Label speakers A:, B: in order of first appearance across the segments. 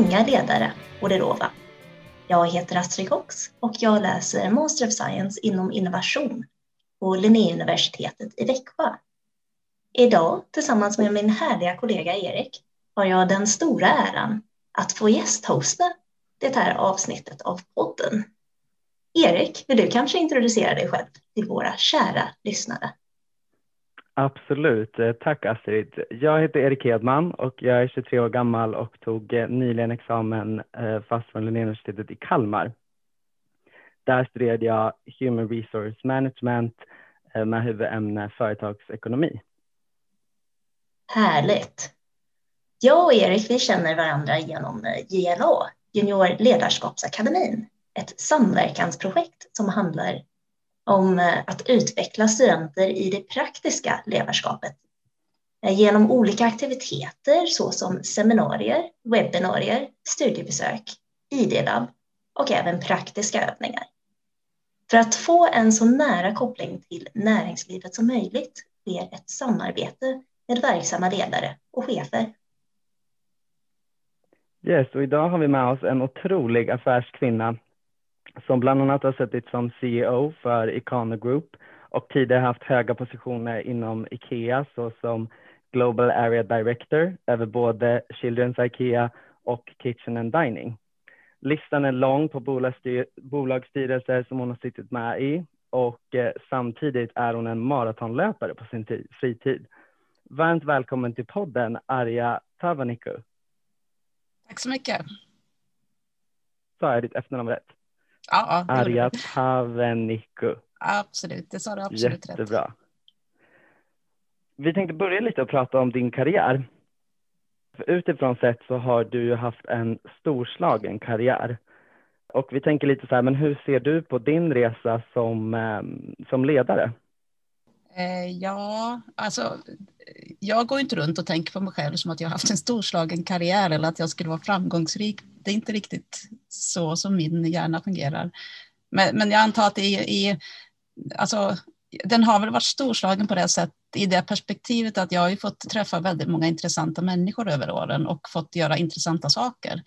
A: Unga ledare Orderova. Jag heter Astrid Cox och jag läser Master of Science inom innovation på Linnéuniversitetet i Växjö. Idag, tillsammans med min härliga kollega Erik, har jag den stora äran att få gästhosta det här avsnittet av podden. Erik, vill du kanske introducera dig själv till våra kära lyssnare?
B: Absolut. Eh, tack Astrid. Jag heter Erik Hedman och jag är 23 år gammal och tog eh, nyligen examen eh, fast från Linnéuniversitetet i Kalmar. Där studerade jag Human Resource Management med huvudämne företagsekonomi.
A: Härligt. Jag och Erik vi känner varandra genom JLA, Junior Ledarskapsakademin, ett samverkansprojekt som handlar om eh, att utveckla studenter i det praktiska ledarskapet eh, genom olika aktiviteter såsom seminarier, webbinarier, studiebesök, ID-labb och även praktiska övningar. För att få en så nära koppling till näringslivet som möjligt sker ett samarbete med verksamma ledare och chefer.
B: Yes, och idag har vi med oss en otrolig affärskvinna som bland annat har suttit som CEO för Icano Group och tidigare haft höga positioner inom Ikea såsom Global Area Director över både Children's Ikea och Kitchen and Dining. Listan är lång på bolagsstyrelser som hon har suttit med i och eh, samtidigt är hon en maratonlöpare på sin fritid. Varmt välkommen till podden Arja Tavaniku.
C: Tack så mycket.
B: Sa jag ditt efternamn rätt?
C: Ja,
B: ja Arja Tavenikku.
C: Absolut, det sa du absolut
B: Jättebra. rätt. Jättebra. Vi tänkte börja lite och prata om din karriär. Utifrån sett så har du ju haft en storslagen karriär. Och vi tänker lite så här, men hur ser du på din resa som, eh, som ledare?
C: Eh, ja, alltså jag går inte runt och tänker på mig själv som att jag har haft en storslagen karriär eller att jag skulle vara framgångsrik. Det är inte riktigt så som min hjärna fungerar. Men, men jag antar att i, i, alltså, den har väl varit storslagen på det sättet i det perspektivet att jag har fått träffa väldigt många intressanta människor över åren och fått göra intressanta saker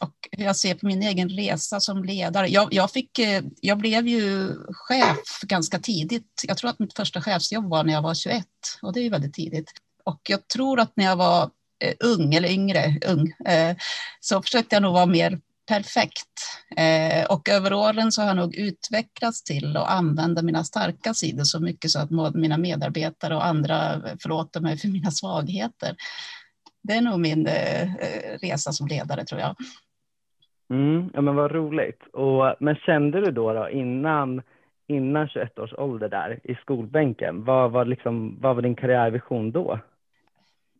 C: och hur jag ser på min egen resa som ledare. Jag, jag, fick, eh, jag blev ju chef ganska tidigt. Jag tror att mitt första chefsjobb var när jag var 21 och det är ju väldigt tidigt. Och jag tror att när jag var eh, ung eller yngre, ung, eh, så försökte jag nog vara mer perfekt. Eh, och över åren så har jag nog utvecklats till att använda mina starka sidor så mycket så att mina medarbetare och andra eh, förlåter mig för mina svagheter. Det är nog min resa som ledare tror jag.
B: Mm, ja men vad roligt. Och, men kände du då, då innan, innan 21 års ålder där i skolbänken, vad var, liksom, vad var din karriärvision då?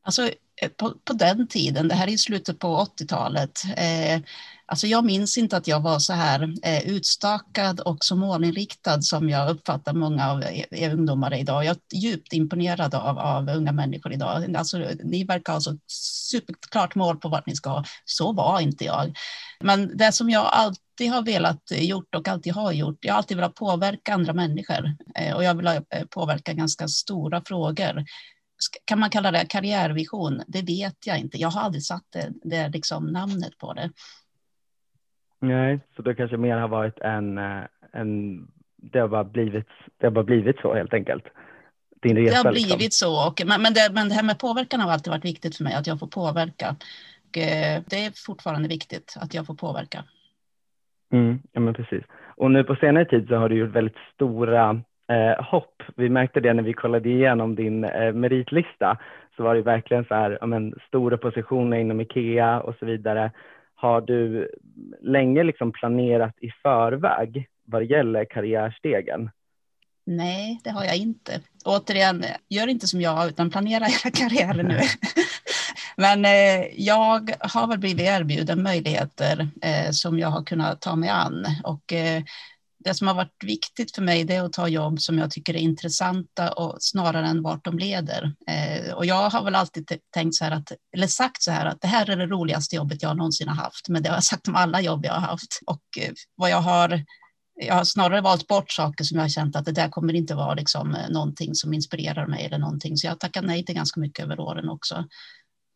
C: Alltså Eh, på, på den tiden, det här är i slutet på 80-talet, eh, Alltså jag minns inte att jag var så här eh, utstakad och så målinriktad som jag uppfattar många av er ungdomar idag. Jag är djupt imponerad av, av unga människor idag. Alltså, ni verkar ha så superklart mål på vart ni ska. Så var inte jag. Men det som jag alltid har velat gjort och alltid har gjort, jag har alltid velat påverka andra människor eh, och jag vill eh, påverka ganska stora frågor kan man kalla det karriärvision? Det vet jag inte. Jag har aldrig satt det, det liksom namnet på det.
B: Nej, så det kanske mer har varit en, eh, en det, har bara blivit, det har bara blivit så helt enkelt.
C: Din resa, det har liksom. blivit liksom. så, och, men, men, det, men det här med påverkan har alltid varit viktigt för mig, att jag får påverka. Och, eh, det är fortfarande viktigt att jag får påverka.
B: Mm, ja, men precis. Och nu på senare tid så har du gjort väldigt stora eh, hopp. Vi märkte det när vi kollade igenom din eh, meritlista så var det verkligen så här, ja, men, stora positioner inom Ikea och så vidare. Har du länge liksom planerat i förväg vad det gäller karriärstegen?
C: Nej, det har jag inte. Återigen, gör inte som jag utan planera era karriärer nu. Men eh, jag har väl blivit erbjuden möjligheter eh, som jag har kunnat ta mig an och eh, det som har varit viktigt för mig det är att ta jobb som jag tycker är intressanta och snarare än vart de leder. Eh, och jag har väl alltid tänkt så här att, eller sagt så här att det här är det roligaste jobbet jag någonsin har haft, men det har jag sagt om alla jobb jag har haft. Och eh, vad jag har jag har snarare valt bort saker som jag har känt att det där kommer inte vara liksom eh, någonting som inspirerar mig eller någonting. Så jag tackar nej till ganska mycket över åren också.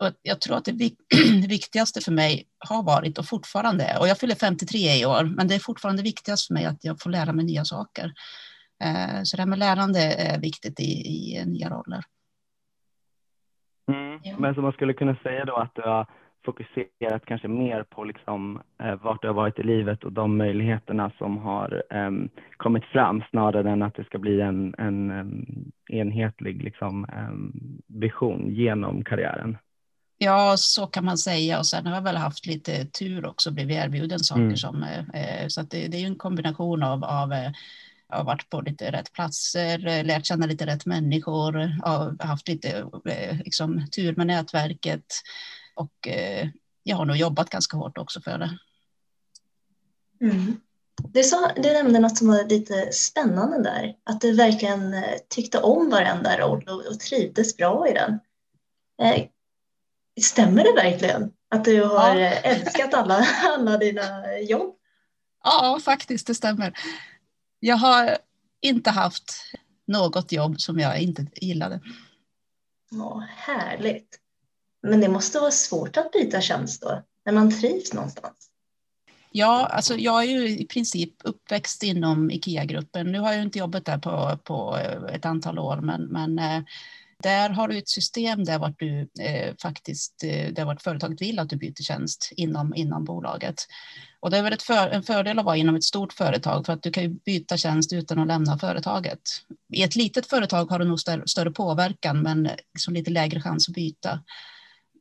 C: Och jag tror att det viktigaste för mig har varit och fortfarande är, och jag fyller 53 i år, men det är fortfarande viktigast för mig att jag får lära mig nya saker. Eh, så det här med lärande är viktigt i, i nya roller.
B: Mm. Men så man skulle kunna säga då att du har fokuserat kanske mer på liksom, eh, vart du har varit i livet och de möjligheterna som har eh, kommit fram snarare än att det ska bli en, en, en enhetlig liksom, eh, vision genom karriären.
C: Ja, så kan man säga. Och sen har jag väl haft lite tur också, blivit erbjuden saker mm. som... Eh, så att det, det är ju en kombination av, av eh, jag har varit på lite rätt platser, lärt känna lite rätt människor, har haft lite eh, liksom, tur med nätverket och eh, jag har nog jobbat ganska hårt också för det.
A: Mm. Du, sa, du nämnde något som var lite spännande där, att du verkligen eh, tyckte om varenda roll och, och trivdes bra i den. Eh, stämmer det verkligen att du har ja. älskat alla, alla dina jobb?
C: Ja, faktiskt, det stämmer. Jag har inte haft något jobb som jag inte gillade.
A: Ja, härligt. Men det måste vara svårt att byta tjänst då, när man trivs någonstans.
C: Ja, alltså jag är ju i princip uppväxt inom IKEA-gruppen. Nu har jag inte jobbat där på, på ett antal år, men, men eh, där har du ett system där vart du eh, faktiskt, eh, där vart företaget vill att du byter tjänst inom, inom bolaget. Och det är väl ett för, en fördel att vara inom ett stort företag för att du kan ju byta tjänst utan att lämna företaget. I ett litet företag har du nog större, större påverkan men liksom lite lägre chans att byta.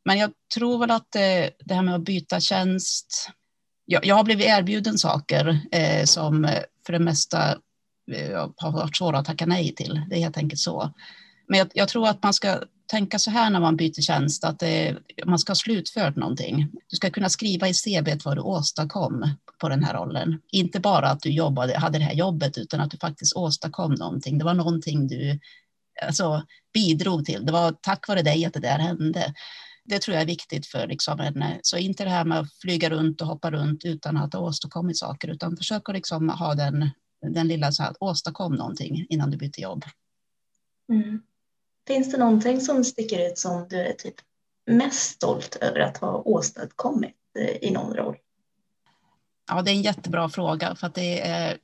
C: Men jag tror väl att det, eh, det här med att byta tjänst. Jag, jag har blivit erbjuden saker eh, som för det mesta eh, har varit svåra att tacka nej till. Det är helt enkelt så. Men jag, jag tror att man ska tänka så här när man byter tjänst, att det, man ska ha slutfört någonting. Du ska kunna skriva i CV vad du åstadkom på den här rollen. Inte bara att du jobbade, hade det här jobbet, utan att du faktiskt åstadkom någonting. Det var någonting du alltså, bidrog till. Det var tack vare dig att det där hände. Det tror jag är viktigt för liksom en, så inte det här med att flyga runt och hoppa runt utan att ha åstadkommit saker, utan försök att liksom ha den, den lilla så här, åstadkom någonting innan du byter jobb.
A: Mm. Finns det någonting som sticker ut som du är typ mest stolt över att ha åstadkommit eh, i någon roll?
C: Ja, det är en jättebra fråga för att det är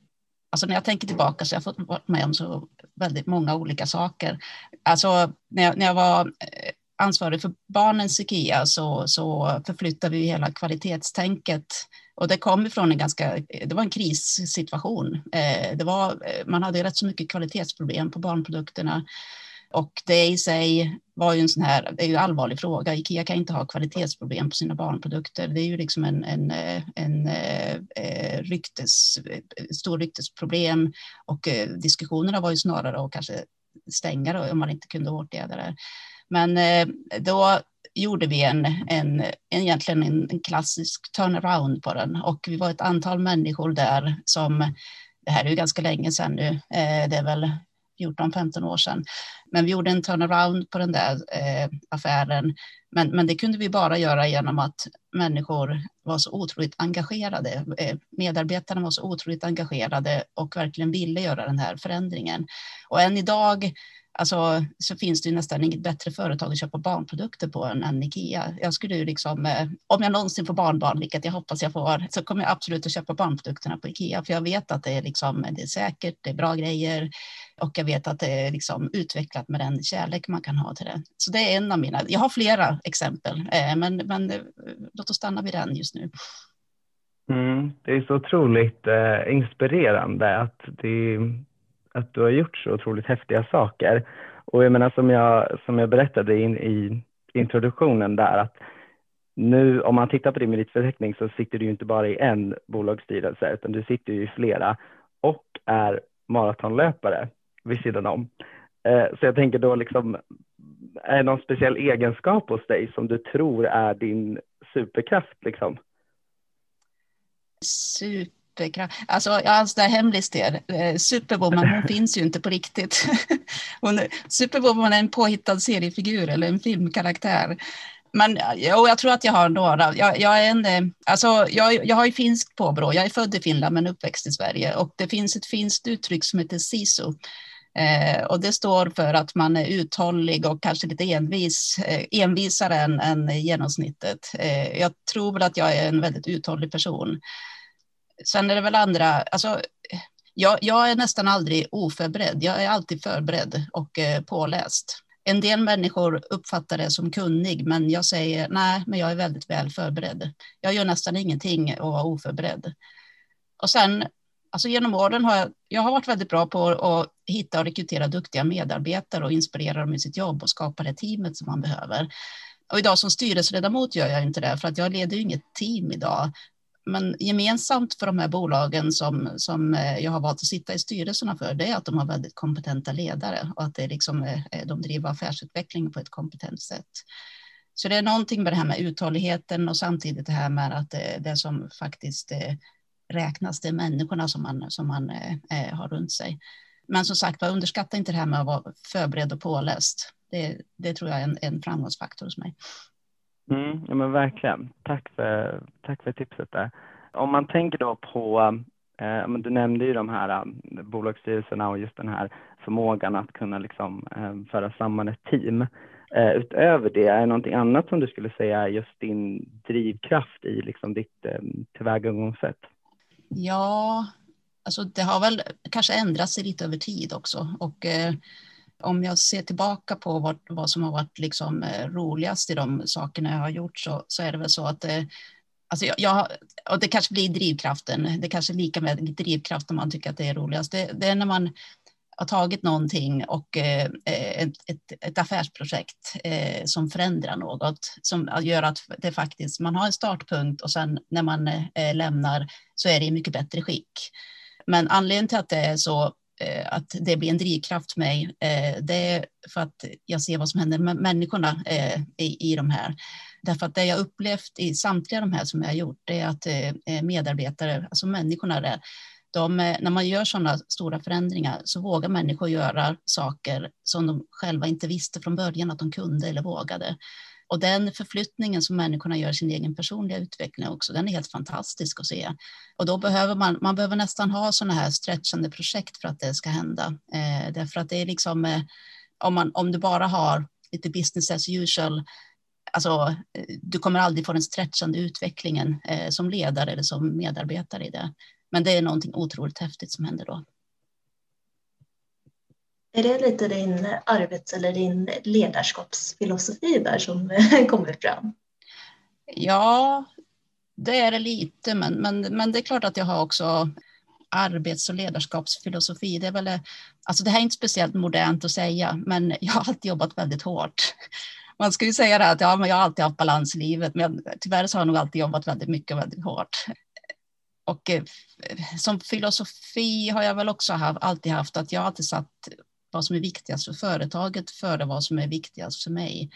C: Alltså när jag tänker tillbaka så har jag fått vara med om så väldigt många olika saker. Alltså när jag, när jag var eh, ansvarig för barnens IKEA så, så förflyttade vi hela kvalitetstänket och det kom ifrån en ganska, eh, det var en krissituation. Det var, man hade rätt så mycket kvalitetsproblem på barnprodukterna och det i sig var ju en sån här, det är ju en allvarlig fråga. Ikea kan inte ha kvalitetsproblem på sina barnprodukter. Det är ju liksom en, en, eh, en, en ryktes, stor ryktesproblem och diskussionerna var ju snarare att kanske stänga då, om man inte kunde åtgärda det. Men då gjorde vi en, en, en egentligen en, en klassisk turnaround på den och vi var ett antal människor där som, det här är ju ganska länge sedan nu, det är väl 14-15 år sedan. Men vi gjorde en turnaround på den där eh, affären. Men, men det kunde vi bara göra genom att människor var så otroligt engagerade. Eh, medarbetarna var så otroligt engagerade och verkligen ville göra den här förändringen. Och än idag alltså, så finns det ju nästan inget bättre företag att köpa barnprodukter på än, Ikea. Jag skulle ju liksom, eh, om jag någonsin får barnbarn, vilket jag hoppas jag får, så kommer jag absolut att köpa barnprodukterna på Ikea, för jag vet att det är, liksom, det är säkert, det är bra grejer och jag vet att det är liksom utvecklat med den kärlek man kan ha till det. Så det är en av mina, jag har flera exempel, eh, men, men eh, låt oss stanna vid den just nu.
B: Mm, det är så otroligt eh, inspirerande att det att du har gjort så otroligt häftiga saker. Och jag menar som jag, som jag berättade in, i introduktionen där att nu om man tittar på din meritförteckning så sitter du ju inte bara i en bolagsstyrelse utan du sitter ju i flera och är maratonlöpare vid sidan om. Eh, så jag tänker då liksom, är det någon speciell egenskap hos dig som du tror är din superkraft liksom?
C: Super. Alltså, jag har en sån där Superwoman, hon finns ju inte på riktigt. Hon, Superwoman är en påhittad seriefigur eller en filmkaraktär. Men eh, jo, jag tror att jag har några. Jag, jag är en, eh, alltså, jag, jag har ju finskt påbrå. Jag är född i Finland men uppväxt i Sverige och det finns ett finskt uttryck som heter sisu Eh, och det står för att man är uthållig och kanske lite envis, eh, envisare än, än genomsnittet. Eh, jag tror väl att jag är en väldigt uthållig person. Sen är det väl andra, alltså, jag, jag är nästan aldrig oförberedd. Jag är alltid förberedd och eh, påläst. En del människor uppfattar det som kunnig, men jag säger nej, men jag är väldigt väl förberedd. Jag gör nästan ingenting och är oförberedd. Och sen Alltså genom åren har jag, jag har varit väldigt bra på att hitta och rekrytera duktiga medarbetare och inspirera dem i sitt jobb och skapa det teamet som man behöver. Och idag som styrelseledamot gör jag inte det för att jag leder ju inget team idag. Men gemensamt för de här bolagen som, som eh, jag har valt att sitta i styrelserna för, det är att de har väldigt kompetenta ledare och att det liksom, eh, eh, de driver affärsutveckling på ett kompetent sätt. Så det är någonting med det här med uthålligheten och samtidigt det här med att det, det som faktiskt räknas, det är människorna som man, som man har runt sig. Men som sagt underskatta inte det här med att vara förberedd och påläst. Det, det tror jag är en, en framgångsfaktor hos mig.
B: Mm, ja, men verkligen. Tack för, tack för tipset där. Om man tänker då på, eh, du nämnde ju de här eh, bolagsstyrelserna och just den här förmågan att kunna liksom, eh, föra samman ett team. Eh, utöver det, är det någonting annat som du skulle säga är just din drivkraft i liksom, ditt eh, tillvägagångssätt?
C: Ja, alltså det har väl kanske ändrat sig lite över tid också. Och eh, om jag ser tillbaka på vad, vad som har varit liksom, eh, roligast i de sakerna jag har gjort så, så är det väl så att eh, Alltså jag, jag, och det kanske blir drivkraften. Det kanske är lika med drivkraft om man tycker att det är roligast. Det, det är när man har tagit någonting och eh, eh, ett, ett, ett, affärsprojekt eh, som förändrar något som gör att det faktiskt man har en startpunkt och sen när man eh, lämnar så är det i mycket bättre skick. Men anledningen till att det är så Eh, att det blir en drivkraft för mig, eh, det är för att jag ser vad som händer med människorna eh, i, i de här. Därför att det jag upplevt i samtliga de här som jag har gjort, det är att eh, eh, medarbetare, alltså människorna där, de, när man gör sådana stora förändringar så vågar människor göra saker som de själva inte visste från början att de kunde eller vågade. Och den förflyttningen som människorna gör i sin egen personliga utveckling också, den är helt fantastisk att se. Och då behöver man, man behöver nästan ha sådana här stretchande projekt för att det ska hända. Eh, därför att det är liksom, eh, om, man, om du bara har lite business as usual, alltså eh, du kommer aldrig få den stretchande utvecklingen eh, som ledare eller som medarbetare i det. Men det är någonting otroligt häftigt som händer då.
A: Är det lite din arbets eller din ledarskapsfilosofi där som kommer fram?
C: Ja, det är det lite, men, men, men det är klart att jag har också arbets och ledarskapsfilosofi. Det, är väl, alltså det här är inte speciellt modernt att säga, men jag har alltid jobbat väldigt hårt. Man skulle säga det att ja, men jag har alltid haft balans i livet, men tyvärr så har jag nog alltid jobbat väldigt mycket och väldigt hårt. Och eh, som filosofi har jag väl också haft, alltid haft att jag alltid satt vad som är viktigast för företaget före vad som är viktigast för mig.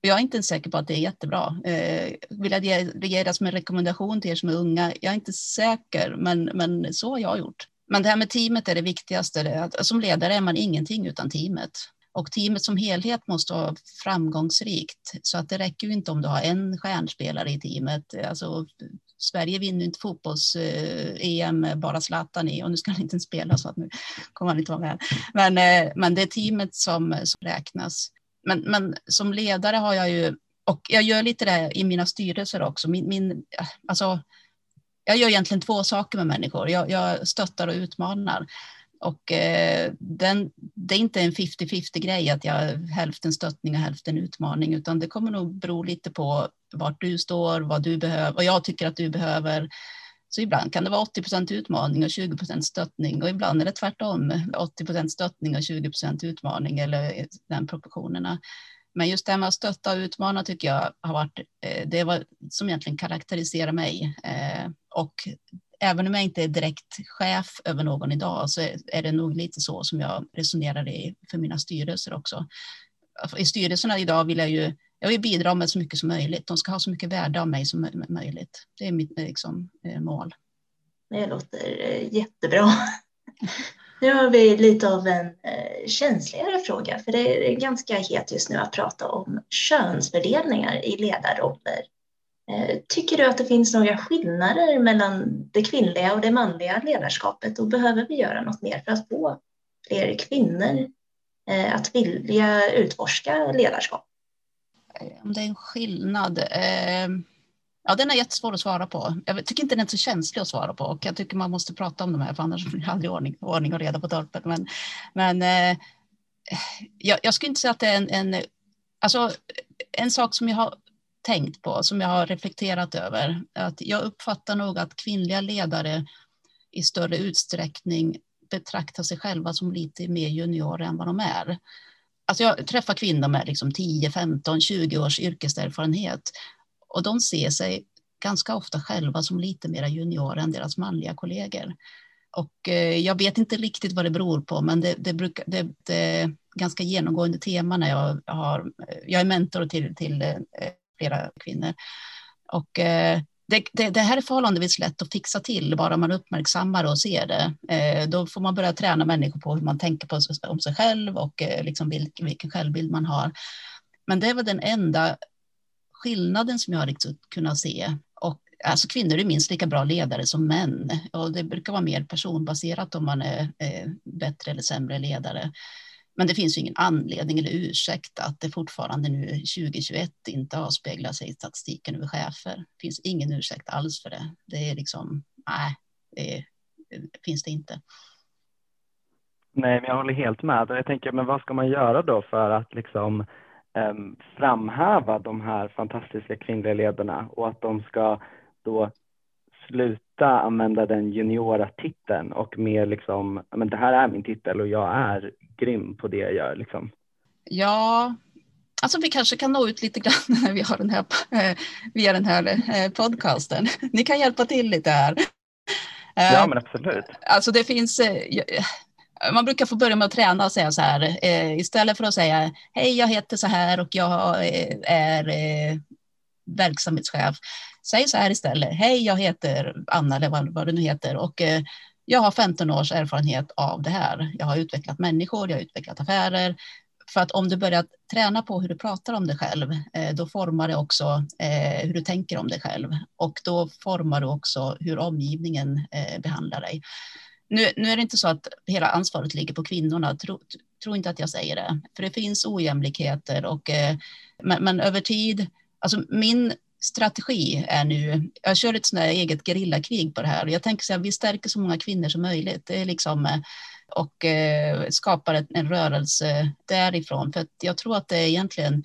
C: Jag är inte ens säker på att det är jättebra. Eh, vill jag ge, ge det som en rekommendation till er som är unga? Jag är inte säker, men, men så har jag gjort. Men det här med teamet är det viktigaste. Att, som ledare är man ingenting utan teamet. Och teamet som helhet måste vara framgångsrikt. Så att det räcker ju inte om du har en stjärnspelare i teamet. Alltså, Sverige vinner inte fotbolls-EM eh, bara Zlatan i och nu ska han inte spela så att nu kommer han inte vara med. Men, eh, men det är teamet som, som räknas. Men, men som ledare har jag ju, och jag gör lite det i mina styrelser också. Min, min, alltså, jag gör egentligen två saker med människor. Jag, jag stöttar och utmanar. Och eh, den, det är inte en 50-50 grej att jag hälften stöttning och hälften utmaning, utan det kommer nog bero lite på vart du står, vad du behöver, vad jag tycker att du behöver. Så ibland kan det vara 80 procent utmaning och 20 procent stöttning och ibland är det tvärtom, 80 procent stöttning och 20 procent utmaning eller eh, den proportionerna. Men just det här med att stötta och utmana tycker jag har varit eh, det var som egentligen karaktäriserar mig. Eh, och även om jag inte är direkt chef över någon idag så är det nog lite så som jag resonerar i för mina styrelser också. I styrelserna idag vill jag ju jag vill bidra med så mycket som möjligt. De ska ha så mycket värde av mig som möjligt. Det är mitt liksom, eh, mål.
A: Det låter eh, jättebra. Nu har vi lite av en eh, känsligare fråga, för det är ganska het just nu att prata om könsfördelningar i ledarroller. Eh, tycker du att det finns några skillnader mellan det kvinnliga och det manliga ledarskapet och behöver vi göra något mer för att få fler kvinnor eh, att vilja utforska ledarskap?
C: Eh, om det är en skillnad? Ja, den är jättesvår att svara på. Jag tycker inte den är så känslig att svara på och jag tycker man måste prata om de här för annars blir det aldrig ordning, ordning och reda på torpet. Men, men jag, jag, skulle inte säga att det är en, en, alltså, en sak som jag har tänkt på, som jag har reflekterat över. Att jag uppfattar nog att kvinnliga ledare i större utsträckning betraktar sig själva som lite mer juniorer än vad de är. Alltså jag träffar kvinnor med liksom 10, 15, 20 års yrkeserfarenhet och de ser sig ganska ofta själva som lite mer juniorer än deras manliga kollegor. Och eh, jag vet inte riktigt vad det beror på, men det, det, brukar, det, det är ganska genomgående tema när jag har, jag är mentor till, till eh, flera kvinnor. Och eh, det, det, det, här är förhållandevis lätt att fixa till, bara man uppmärksammar och ser det. Eh, då får man börja träna människor på hur man tänker på, om sig själv och eh, liksom vilken, vilken självbild man har. Men det var den enda skillnaden som jag har kunnat se. Och, alltså kvinnor är minst lika bra ledare som män och det brukar vara mer personbaserat om man är eh, bättre eller sämre ledare. Men det finns ju ingen anledning eller ursäkt att det fortfarande nu 2021 inte avspeglar sig i statistiken över chefer. Det finns ingen ursäkt alls för det. Det är liksom, nej, det, det finns det inte.
B: Nej, men jag håller helt med. Jag tänker, men vad ska man göra då för att liksom eh, framhäva de här fantastiska kvinnliga ledarna och att de ska då sluta använda den juniora titeln och mer liksom, men det här är min titel och jag är grym på det jag gör liksom.
C: Ja, alltså vi kanske kan nå ut lite grann när vi har den här, eh, via den här eh, podcasten. Ni kan hjälpa till lite här.
B: Ja, men absolut.
C: Alltså det finns, man brukar få börja med att träna och säga så här, istället för att säga hej, jag heter så här och jag är verksamhetschef, Säg så här istället. Hej, jag heter Anna eller vad, vad du nu heter och eh, jag har 15 års erfarenhet av det här. Jag har utvecklat människor, jag har utvecklat affärer. För att om du börjar träna på hur du pratar om dig själv, eh, då formar det också eh, hur du tänker om dig själv och då formar du också hur omgivningen eh, behandlar dig. Nu, nu, är det inte så att hela ansvaret ligger på kvinnorna. Tro, tro inte att jag säger det, för det finns ojämlikheter och men, men över tid, alltså min strategi är nu, jag kör ett sånt eget gerillakrig på det här. Jag tänker så här, vi stärker så många kvinnor som möjligt. Det är liksom, eh, och eh, skapar en, rörelse därifrån. För jag tror att det är egentligen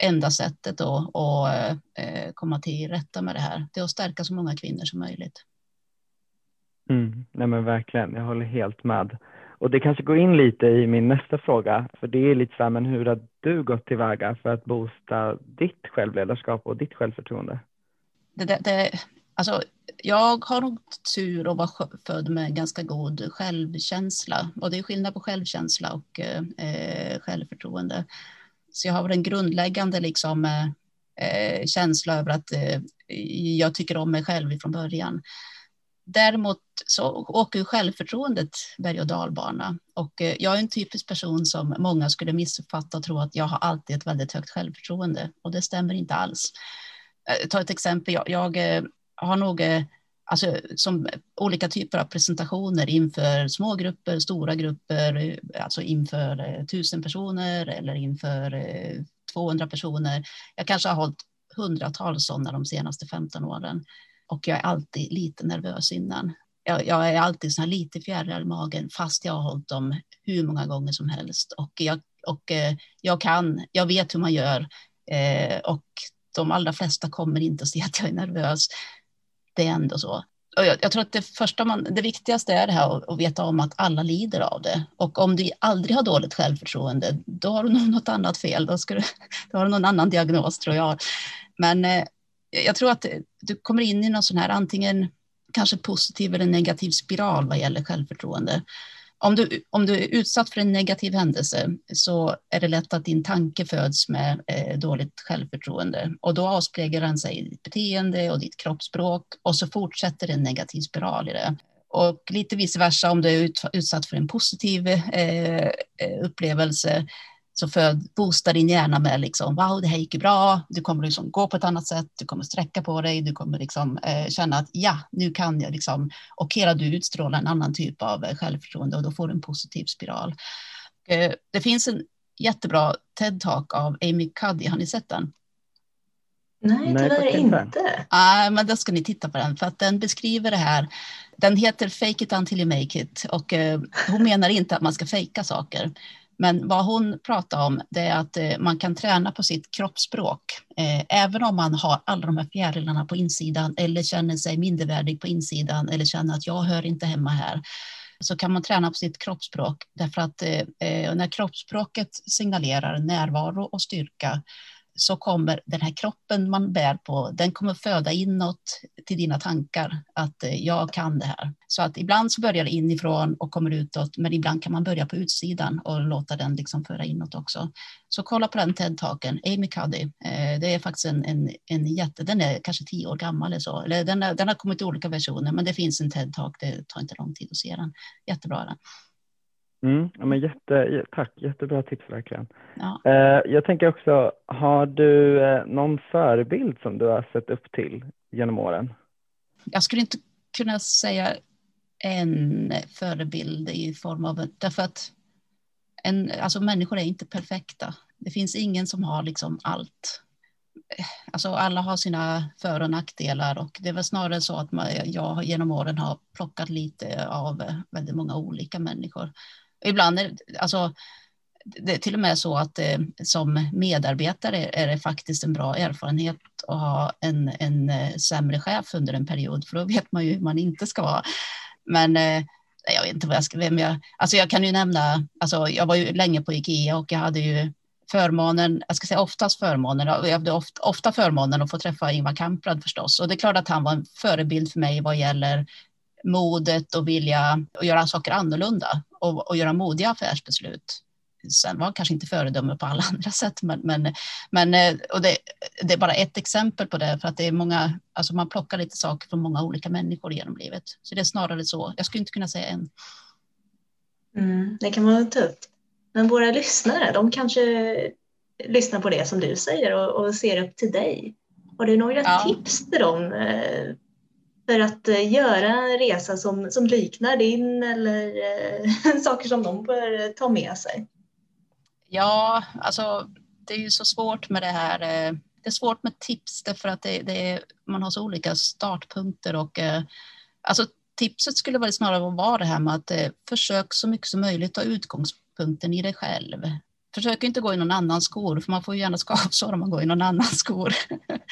C: enda sättet att, att komma till rätta med det här. Det är att stärka så många kvinnor som möjligt.
B: Mm, nej men verkligen, jag håller helt med. Och det kanske går in lite i min nästa fråga, för det är lite så här, men hur har du gått tillväga för att boosta ditt självledarskap och ditt självförtroende?
C: Det, det, det, alltså, jag har nog tur att vara född med ganska god självkänsla och det är skillnad på självkänsla och eh, självförtroende. Så jag har en grundläggande liksom, eh, känsla över att eh, jag tycker om mig själv från början. Däremot så åker självförtroendet berg och dalbana och eh, jag är en typisk person som många skulle missuppfatta och tro att jag har alltid ett väldigt högt självförtroende och det stämmer inte alls. Eh, ta ett exempel, jag, jag eh, har nog alltså, som olika typer av presentationer inför små grupper, stora grupper, alltså inför tusen personer eller inför 200 personer. Jag kanske har hållit hundratals sådana de senaste 15 åren och jag är alltid lite nervös innan. Jag, jag är alltid så här lite fjärilar i magen fast jag har hållit dem hur många gånger som helst och jag, och, eh, jag kan, jag vet hur man gör eh, och de allra flesta kommer inte att se att jag är nervös. Det är ändå så. Och jag, jag tror att det, första man, det viktigaste är det här att, att veta om att alla lider av det. Och om du aldrig har dåligt självförtroende, då har du nog något annat fel. Då, ska du, då har du någon annan diagnos tror jag. Men eh, jag tror att du kommer in i någon sån här antingen kanske positiv eller negativ spiral vad gäller självförtroende. Om du, om du är utsatt för en negativ händelse så är det lätt att din tanke föds med eh, dåligt självförtroende och då avspeglar den sig i ditt beteende och ditt kroppsspråk och så fortsätter en negativ spiral i det. Och lite vice versa om du är ut, utsatt för en positiv eh, eh upplevelse så för att boosta din hjärna med liksom, wow, det här gick ju bra, du kommer liksom gå på ett annat sätt, du kommer sträcka på dig, du kommer liksom, eh, känna att ja, nu kan jag liksom, och hela du utstrålar en annan typ av eh, självförtroende och då får du en positiv spiral. Eh, det finns en jättebra TED-talk av Amy Cuddy, har ni sett den?
A: Nej, tyvärr inte.
C: Nej, men då ska ni titta på den för att den beskriver det här. Den heter Fake it until you make it och eh, hon menar inte att man ska fejka saker. Men vad hon pratar om det är att eh, man kan träna på sitt kroppsspråk. Eh, även om man har alla de här fjärilarna på insidan eller känner sig mindervärdig på insidan eller känner att jag hör inte hemma här så kan man träna på sitt kroppsspråk därför att eh, när kroppsspråket signalerar närvaro och styrka så kommer den här kroppen man bär på, den kommer föda inåt till dina tankar att eh, jag kan det här. Så att ibland så börjar det inifrån och kommer utåt, men ibland kan man börja på utsidan och låta den liksom föra inåt också. Så kolla på den TED-talken, Amy Cuddy. Eh, det är faktiskt en, en, en jätte, den är kanske tio år gammal eller så, eller den, är, den har kommit i olika versioner, men det finns en TED-talk, det tar inte lång tid att se den. Jättebra den.
B: Mm, ja, men jätte, tack, jättebra tips verkligen. Ja. Eh, jag tänker också, har du eh, någon förebild som du har sett upp till genom åren?
C: Jag skulle inte kunna säga en förebild i form av, därför att en, alltså människor är inte perfekta. Det finns ingen som har liksom allt. Alltså alla har sina för och nackdelar och det är väl snarare så att man, jag genom åren har plockat lite av väldigt många olika människor. Ibland är det, alltså, det är till och med så att eh, som medarbetare är det faktiskt en bra erfarenhet att ha en, en eh, sämre chef under en period, för då vet man ju hur man inte ska vara. Men eh, jag vet inte vad jag ska, vem jag, alltså jag kan ju nämna, alltså jag var ju länge på Ikea och jag hade ju förmånen, jag ska säga oftast förmånen, jag hade ofta, ofta förmånen att få träffa Ingvar Kamprad förstås. Och det är klart att han var en förebild för mig vad gäller modet och vilja att göra saker annorlunda och, och göra modiga affärsbeslut. Sen var han kanske inte föredöme på alla andra sätt, men, men, men eh, och det, det, är bara ett exempel på det, för att det är många, alltså man plockar lite saker från många olika människor genom livet. Så det är snarare så. Jag skulle inte kunna säga en.
A: Mm, det kan vara tufft. Men våra lyssnare, de kanske lyssnar på det som du säger och, och ser upp till dig. Har du några ja. tips till dem eh, för att eh, göra en resa som, som liknar din eller eh, saker som de bör ta med sig?
C: Ja, alltså det är ju så svårt med det här. Eh, det är svårt med tips därför att det, det är, man har så olika startpunkter och eh, alltså tipset skulle väl snarare vara det här med att eh, försök så mycket som möjligt ta utgångspunkten i dig själv. Försök inte gå i någon annans skor, för man får ju gärna skavsår om man går i någon annans skor.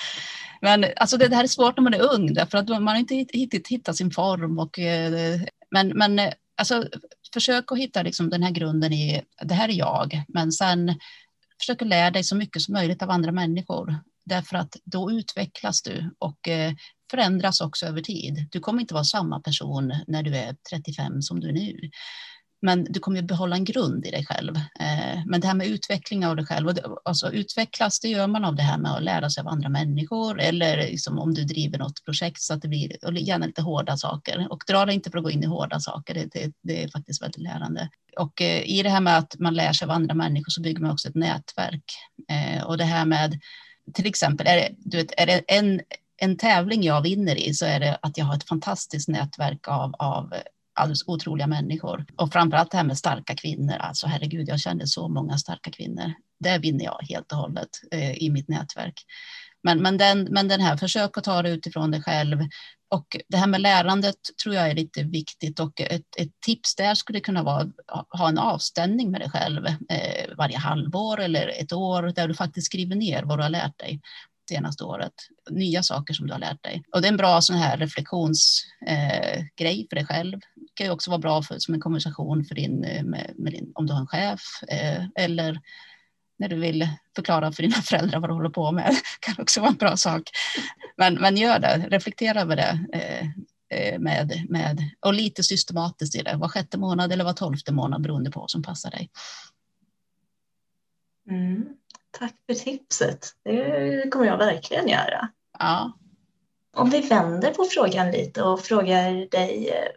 C: Men alltså det, det här är svårt när man är ung, därför att man har inte hittat, hittat sin form. Och, eh, men men eh, alltså, försök att hitta liksom den här grunden i, det här är jag, men sen försök att lära dig så mycket som möjligt av andra människor. Därför att då utvecklas du och eh, förändras också över tid. Du kommer inte vara samma person när du är 35 som du är nu. Men du kommer ju behålla en grund i dig själv. Eh, men det här med utveckling av dig själv, alltså utvecklas det gör man av det här med att lära sig av andra människor eller liksom om du driver något projekt så att det blir och gärna lite hårda saker. Och dra dig inte för att gå in i hårda saker, det, det, det är faktiskt väldigt lärande. Och eh, i det här med att man lär sig av andra människor så bygger man också ett nätverk. Eh, och det här med till exempel, är det, du vet, är det en, en tävling jag vinner i så är det att jag har ett fantastiskt nätverk av, av alldeles otroliga människor. Och framförallt det här med starka kvinnor. Alltså herregud, jag kände så många starka kvinnor. Det vinner jag helt och hållet eh, i mitt nätverk. Men, men, den, men den här, försök att ta det utifrån dig själv. Och det här med lärandet tror jag är lite viktigt och ett, ett tips där skulle kunna vara att ha en avstämning med dig själv eh, varje halvår eller ett år där du faktiskt skriver ner vad du har lärt dig senaste året. Nya saker som du har lärt dig. Och det är en bra sån här reflektionsgrej eh, för dig själv. Det kan ju också vara bra för, som en konversation för din, eh, med, med din, om du har en chef eh, eller när du vill förklara för dina föräldrar vad du håller på med. Det kan också vara en bra sak. Men, men gör det, reflektera över det. Eh, eh, med, med, och lite systematiskt i det, var sjätte månad eller var tolfte månad beroende på vad som passar dig.
A: Mm. Tack för tipset. Det kommer jag verkligen göra.
C: Ja.
A: Om vi vänder på frågan lite och frågar dig eh,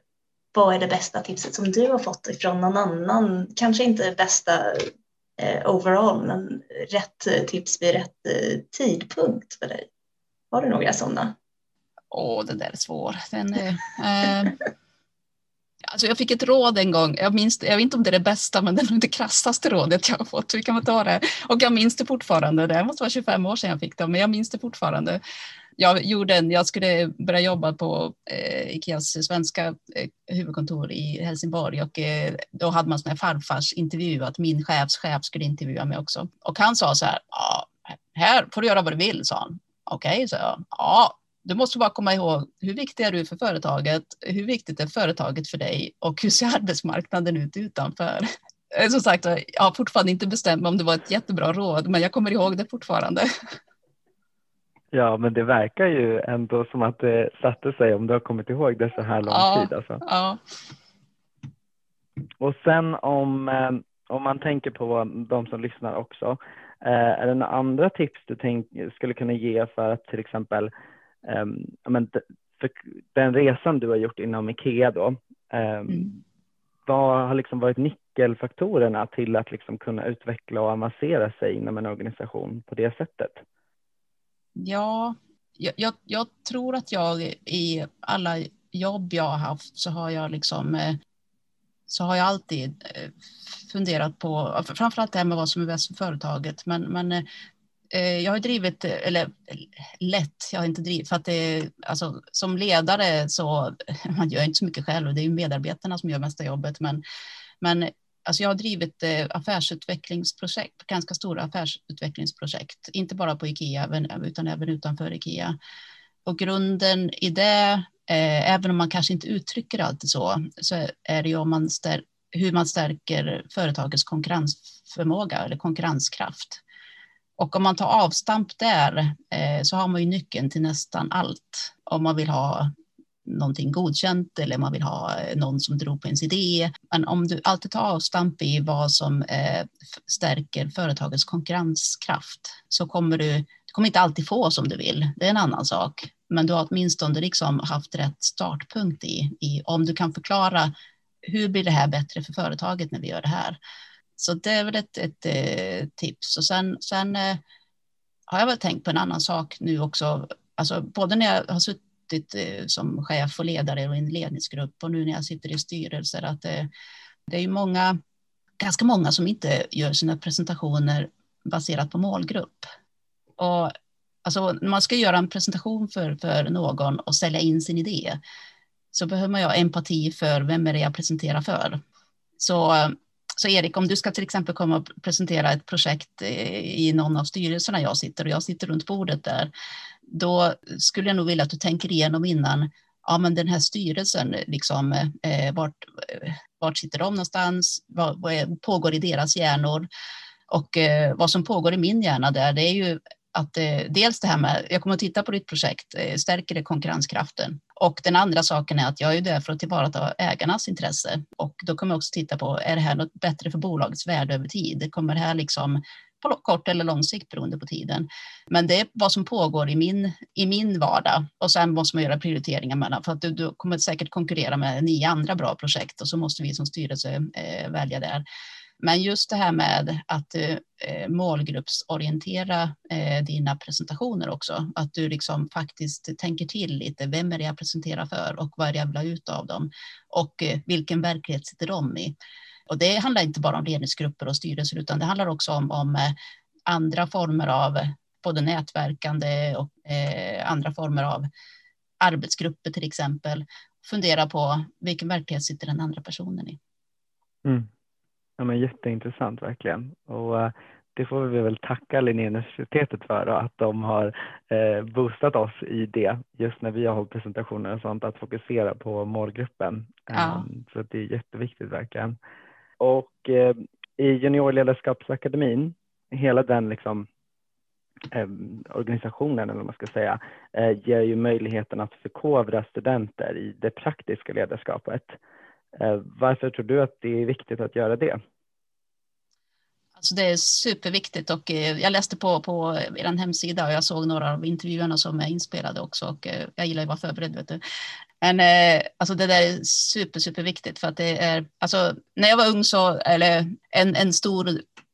A: vad är det bästa tipset som du har fått ifrån någon annan? Kanske inte bästa eh, overall, men rätt tips vid rätt tidpunkt för dig? Har du några sådana?
C: Åh, det där är svårt. Den, eh, alltså jag fick ett råd en gång, jag, minns, jag vet inte om det är det bästa, men det är nog det krassaste rådet jag har fått. Hur kan ta det. Och jag minns det fortfarande, det måste vara 25 år sedan jag fick det, men jag minns det fortfarande. Jag, gjorde en, jag skulle börja jobba på eh, Ikeas svenska eh, huvudkontor i Helsingborg och eh, då hade man sån här farfars intervju, att min chefs chef skulle intervjua mig också. Och han sa så här, ah, här får du göra vad du vill, sa han. Okej, okay, så jag. Ja, du måste bara komma ihåg hur viktig är du för företaget? Hur viktigt är företaget för dig? Och hur ser arbetsmarknaden ut utanför? Eh, som sagt, jag har fortfarande inte bestämt mig om det var ett jättebra råd, men jag kommer ihåg det fortfarande.
B: Ja, men det verkar ju ändå som att det satte sig om du har kommit ihåg det så här lång ja, tid. Alltså.
C: Ja.
B: Och sen om, eh, om man tänker på de som lyssnar också, eh, är det några andra tips du tänk, skulle kunna ge för att till exempel men, för den resan du har gjort inom Ikea då, um, mm. vad har liksom varit nyckelfaktorerna till att liksom kunna utveckla och avancera sig inom en organisation på det sättet?
C: Ja, jag, jag, jag tror att jag i alla jobb jag har haft så har jag liksom eh, så har jag alltid eh, funderat på, framförallt det här med vad som är bäst för företaget, men, men Eh, Eh, jag har drivit, eh, eller lätt, jag har inte drivit, för att det alltså som ledare så, man gör inte så mycket själv, det är ju medarbetarna som gör mesta jobbet, men, men alltså jag har drivit eh, affärsutvecklingsprojekt, ganska stora affärsutvecklingsprojekt, inte bara på Ikea, utan även utanför Ikea. Och grunden i det, eh, även om man kanske inte uttrycker det alltid så, så är det ju om man stär, hur man stärker företagets konkurrensförmåga eller konkurrenskraft. Och om man tar avstamp där eh, så har man ju nyckeln till nästan allt. Om man vill ha någonting godkänt eller man vill ha eh, någon som tror på ens idé. Men om du alltid tar avstamp i vad som eh, stärker företagets konkurrenskraft så kommer du, du kommer inte alltid få som du vill. Det är en annan sak. Men du har åtminstone liksom haft rätt startpunkt i, i om du kan förklara hur blir det här bättre för företaget när vi gör det här? Så det är väl ett, ett, ett tips. Och sen, sen eh, har jag väl tänkt på en annan sak nu också. Alltså både när jag har suttit eh, som chef och ledare och i en ledningsgrupp och nu när jag sitter i styrelser att det, det är ju många, ganska många som inte gör sina presentationer baserat på målgrupp. Och alltså, när man ska göra en presentation för, för någon och sälja in sin idé så behöver man ju ha empati för vem är det jag presenterar för. Så så Erik, om du ska till exempel komma och presentera ett projekt eh, i någon av styrelserna jag sitter och jag sitter runt bordet där, då skulle jag nog vilja att du tänker igenom innan, ja men den här styrelsen, liksom, eh, vart, eh, vart sitter de någonstans, vad, vad är, pågår i deras hjärnor? Och eh, vad som pågår i min hjärna där, det är ju att eh, dels det här med, jag kommer att titta på ditt projekt, eh, stärker det konkurrenskraften? Och den andra saken är att jag är där för att tillvarata ägarnas intresse och då kommer jag också titta på, är det här något bättre för bolagets värde över tid? Kommer det här liksom på kort eller lång sikt beroende på tiden. Men det är vad som pågår i min, i min vardag och sen måste man göra prioriteringar mellan för att du, du kommer säkert konkurrera med nio andra bra projekt och så måste vi som styrelse eh, välja där. Men just det här med att eh, målgruppsorientera eh, dina presentationer också, att du liksom faktiskt tänker till lite. Vem är det jag presenterar för och vad är det jag vill ha ut av dem? Och eh, vilken verklighet sitter de i? Och det handlar inte bara om ledningsgrupper och styrelser, utan det handlar också om, om eh, andra former av både nätverkande och eh, andra former av arbetsgrupper till exempel. Fundera på vilken verklighet sitter den andra personen i.
B: Mm. Ja, men jätteintressant verkligen. Och uh, det får vi väl tacka Linnéuniversitetet för då, att de har uh, boostat oss i det just när vi har hållit presentationer och sånt att fokusera på målgruppen. Ja. Um, så det är jätteviktigt verkligen. Och uh, i Juniorledarskapsakademin, hela den liksom um, organisationen eller vad man ska säga, ger ju möjligheten att förkovra studenter i det praktiska ledarskapet. Eh, varför tror du att det är viktigt att göra det?
C: Alltså det är superviktigt och eh, jag läste på, på er hemsida och jag såg några av intervjuerna som är inspelade också och eh, jag gillar att vara förberedd. Vet du. Men alltså det där är super, superviktigt för att det är, alltså när jag var ung så, eller en, en stor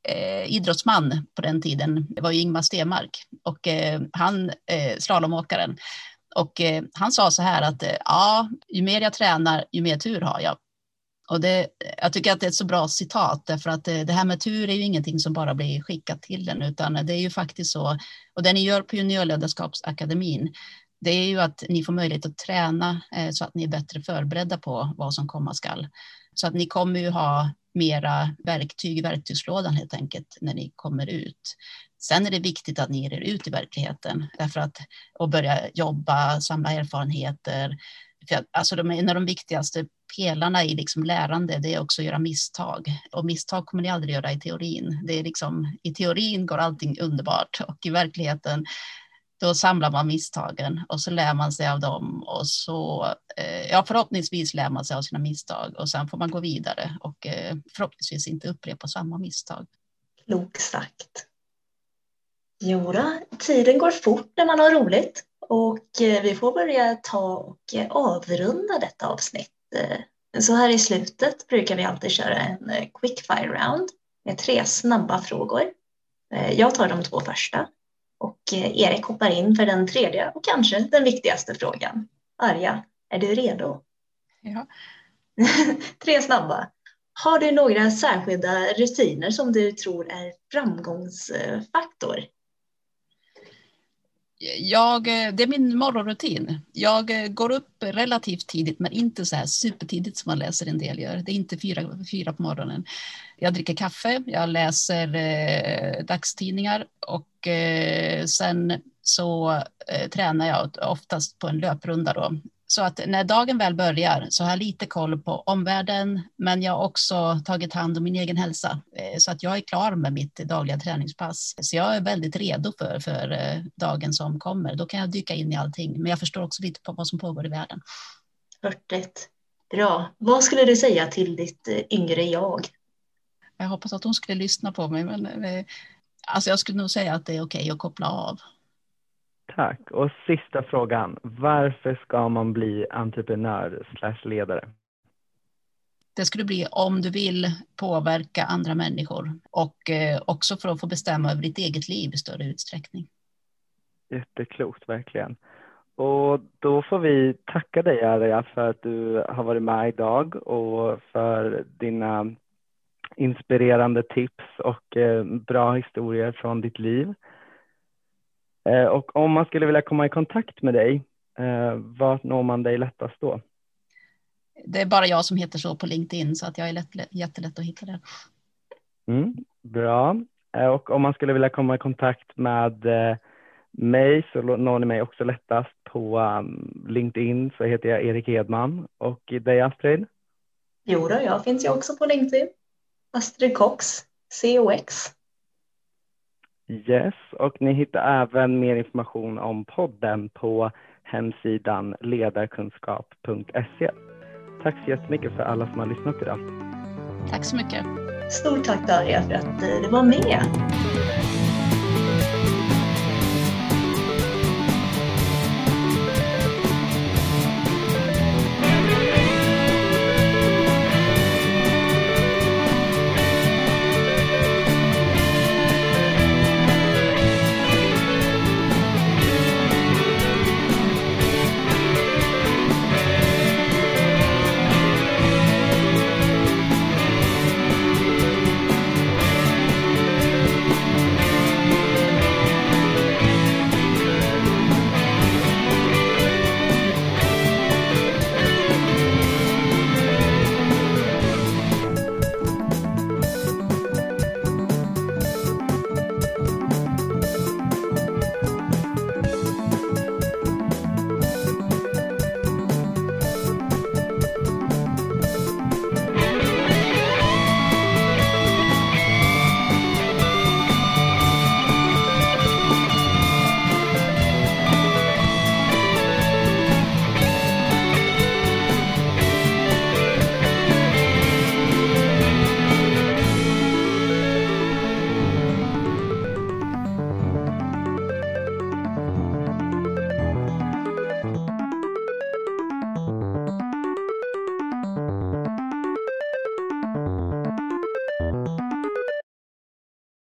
C: eh, idrottsman på den tiden. Det var ju Ingmar Stenmark och eh, han eh, slalomåkaren. Och eh, han sa så här att ja, ju mer jag tränar, ju mer tur har jag. Och det, jag tycker att det är ett så bra citat därför att det, det här med tur är ju ingenting som bara blir skickat till en utan det är ju faktiskt så. Och det ni gör på Juniorledarskapsakademin det är ju att ni får möjlighet att träna eh, så att ni är bättre förberedda på vad som komma skall. Så att ni kommer ju ha mera verktyg i verktygslådan helt enkelt när ni kommer ut. Sen är det viktigt att ni ger er ut i verkligheten därför att och börja jobba, samla erfarenheter. Alltså de, en av de viktigaste pelarna i liksom lärande det är också att göra misstag och misstag kommer ni aldrig göra i teorin. Det är liksom, I teorin går allting underbart och i verkligheten då samlar man misstagen och så lär man sig av dem och så eh, ja, förhoppningsvis lär man sig av sina misstag och sen får man gå vidare och eh, förhoppningsvis inte upprepa samma misstag.
A: Klokt sagt. Jodå, tiden går fort när man har roligt och eh, vi får börja ta och avrunda detta avsnitt. Så här i slutet brukar vi alltid köra en quickfire round med tre snabba frågor. Jag tar de två första och eh, Erik hoppar in för den tredje och kanske den viktigaste frågan. Arja, är du redo?
C: Ja.
A: Tre snabba. Har du några särskilda rutiner som du tror är framgångsfaktor?
C: Jag, eh, det är min morgonrutin. Jag eh, går upp relativt tidigt, men inte så här supertidigt som man läser en del gör. Det är inte fyra, fyra på morgonen. Jag dricker kaffe, jag läser eh, dagstidningar och eh, sen så eh, tränar jag oftast på en löprunda då. Så att när dagen väl börjar så har jag lite koll på omvärlden, men jag har också tagit hand om min egen hälsa eh, så att jag är klar med mitt dagliga träningspass. Så jag är väldigt redo för, för eh, dagen som kommer. Då kan jag dyka in i allting, men jag förstår också lite på vad som pågår i världen.
A: Hörtigt. Bra. Vad skulle du säga till ditt eh, yngre jag?
C: Jag hoppas att hon skulle lyssna på mig, men alltså jag skulle nog säga att det är okej okay att koppla av.
B: Tack. Och sista frågan. Varför ska man bli entreprenör slash ledare?
C: Det skulle bli om du vill påverka andra människor och eh, också för att få bestämma över ditt eget liv i större utsträckning.
B: Jätteklokt, verkligen. Och då får vi tacka dig Arja för att du har varit med idag och för dina inspirerande tips och eh, bra historier från ditt liv. Eh, och om man skulle vilja komma i kontakt med dig, eh, vart når man dig lättast då?
C: Det är bara jag som heter så på LinkedIn så att jag är lätt, jättelätt att hitta där.
B: Mm, bra. Eh, och om man skulle vilja komma i kontakt med mig så når ni mig också lättast på um, LinkedIn så heter jag Erik Edman och dig Astrid?
A: Jo då, jag finns ju också på LinkedIn. Astrid Cox, COX.
B: Yes, och ni hittar även mer information om podden på hemsidan ledarkunskap.se. Tack så jättemycket för alla som har lyssnat idag.
C: Tack så mycket.
A: Stort tack Darja för att du var med.